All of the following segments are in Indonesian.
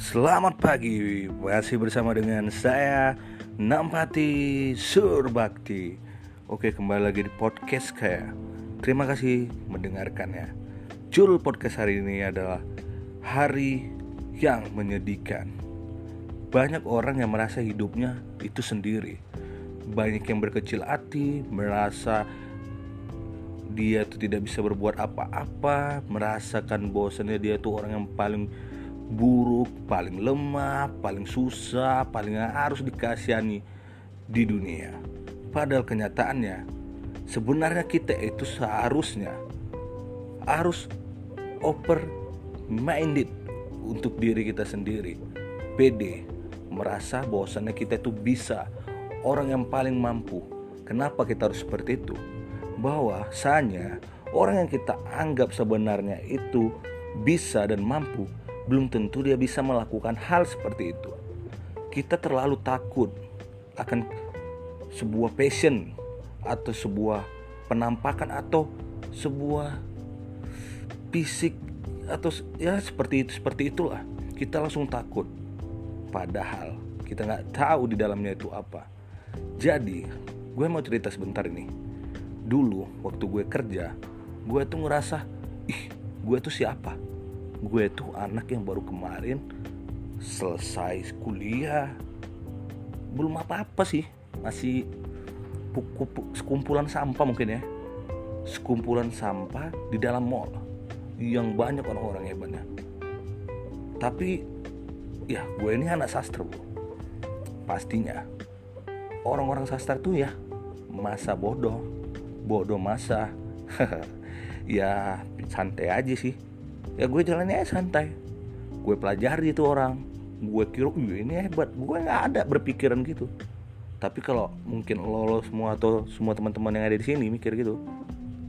Selamat pagi, masih bersama dengan saya Nampati Surbakti. Oke kembali lagi di podcast saya. Terima kasih mendengarkannya Jul podcast hari ini adalah Hari yang menyedihkan. Banyak orang yang merasa hidupnya itu sendiri. Banyak yang berkecil hati Merasa dia tuh tidak bisa berbuat apa-apa Merasakan bosannya dia tuh orang yang paling buruk, paling lemah, paling susah, paling harus dikasihani di dunia. Padahal kenyataannya sebenarnya kita itu seharusnya harus open minded untuk diri kita sendiri. Pede merasa bahwasannya kita itu bisa orang yang paling mampu. Kenapa kita harus seperti itu? Bahwa Bahwasanya orang yang kita anggap sebenarnya itu bisa dan mampu belum tentu dia bisa melakukan hal seperti itu. Kita terlalu takut akan sebuah passion atau sebuah penampakan atau sebuah fisik atau ya seperti itu seperti itulah. Kita langsung takut. Padahal kita nggak tahu di dalamnya itu apa. Jadi gue mau cerita sebentar ini. Dulu waktu gue kerja gue tuh ngerasa ih gue tuh siapa gue tuh anak yang baru kemarin selesai kuliah. Belum apa-apa sih masih sekumpulan sampah mungkin ya. Sekumpulan sampah di dalam mall yang banyak orang-orang hebatnya. Tapi ya gue ini anak sastra bro pastinya orang-orang sastra tuh ya masa bodoh bodoh masa. Ya santai aja sih ya gue jalannya santai. Gue pelajari itu orang. Gue kira ini hebat. Gue nggak ada berpikiran gitu. Tapi kalau mungkin lo, lo semua atau semua teman-teman yang ada di sini mikir gitu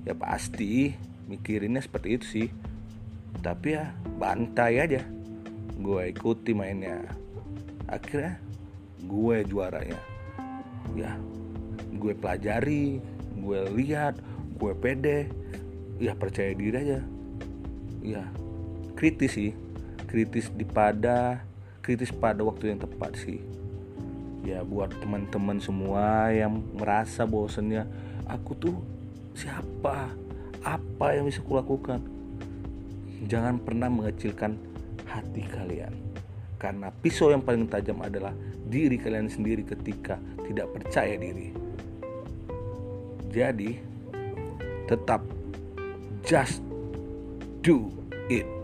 ya pasti mikirinnya seperti itu sih. Tapi ya bantai aja. Gue ikuti mainnya. Akhirnya gue juaranya. Ya gue pelajari gue lihat gue pede. Ya percaya diri aja ya kritis sih. Kritis di pada kritis pada waktu yang tepat sih. Ya buat teman-teman semua yang merasa bosannya aku tuh siapa? Apa yang bisa kulakukan? Jangan pernah mengecilkan hati kalian. Karena pisau yang paling tajam adalah diri kalian sendiri ketika tidak percaya diri. Jadi tetap just do it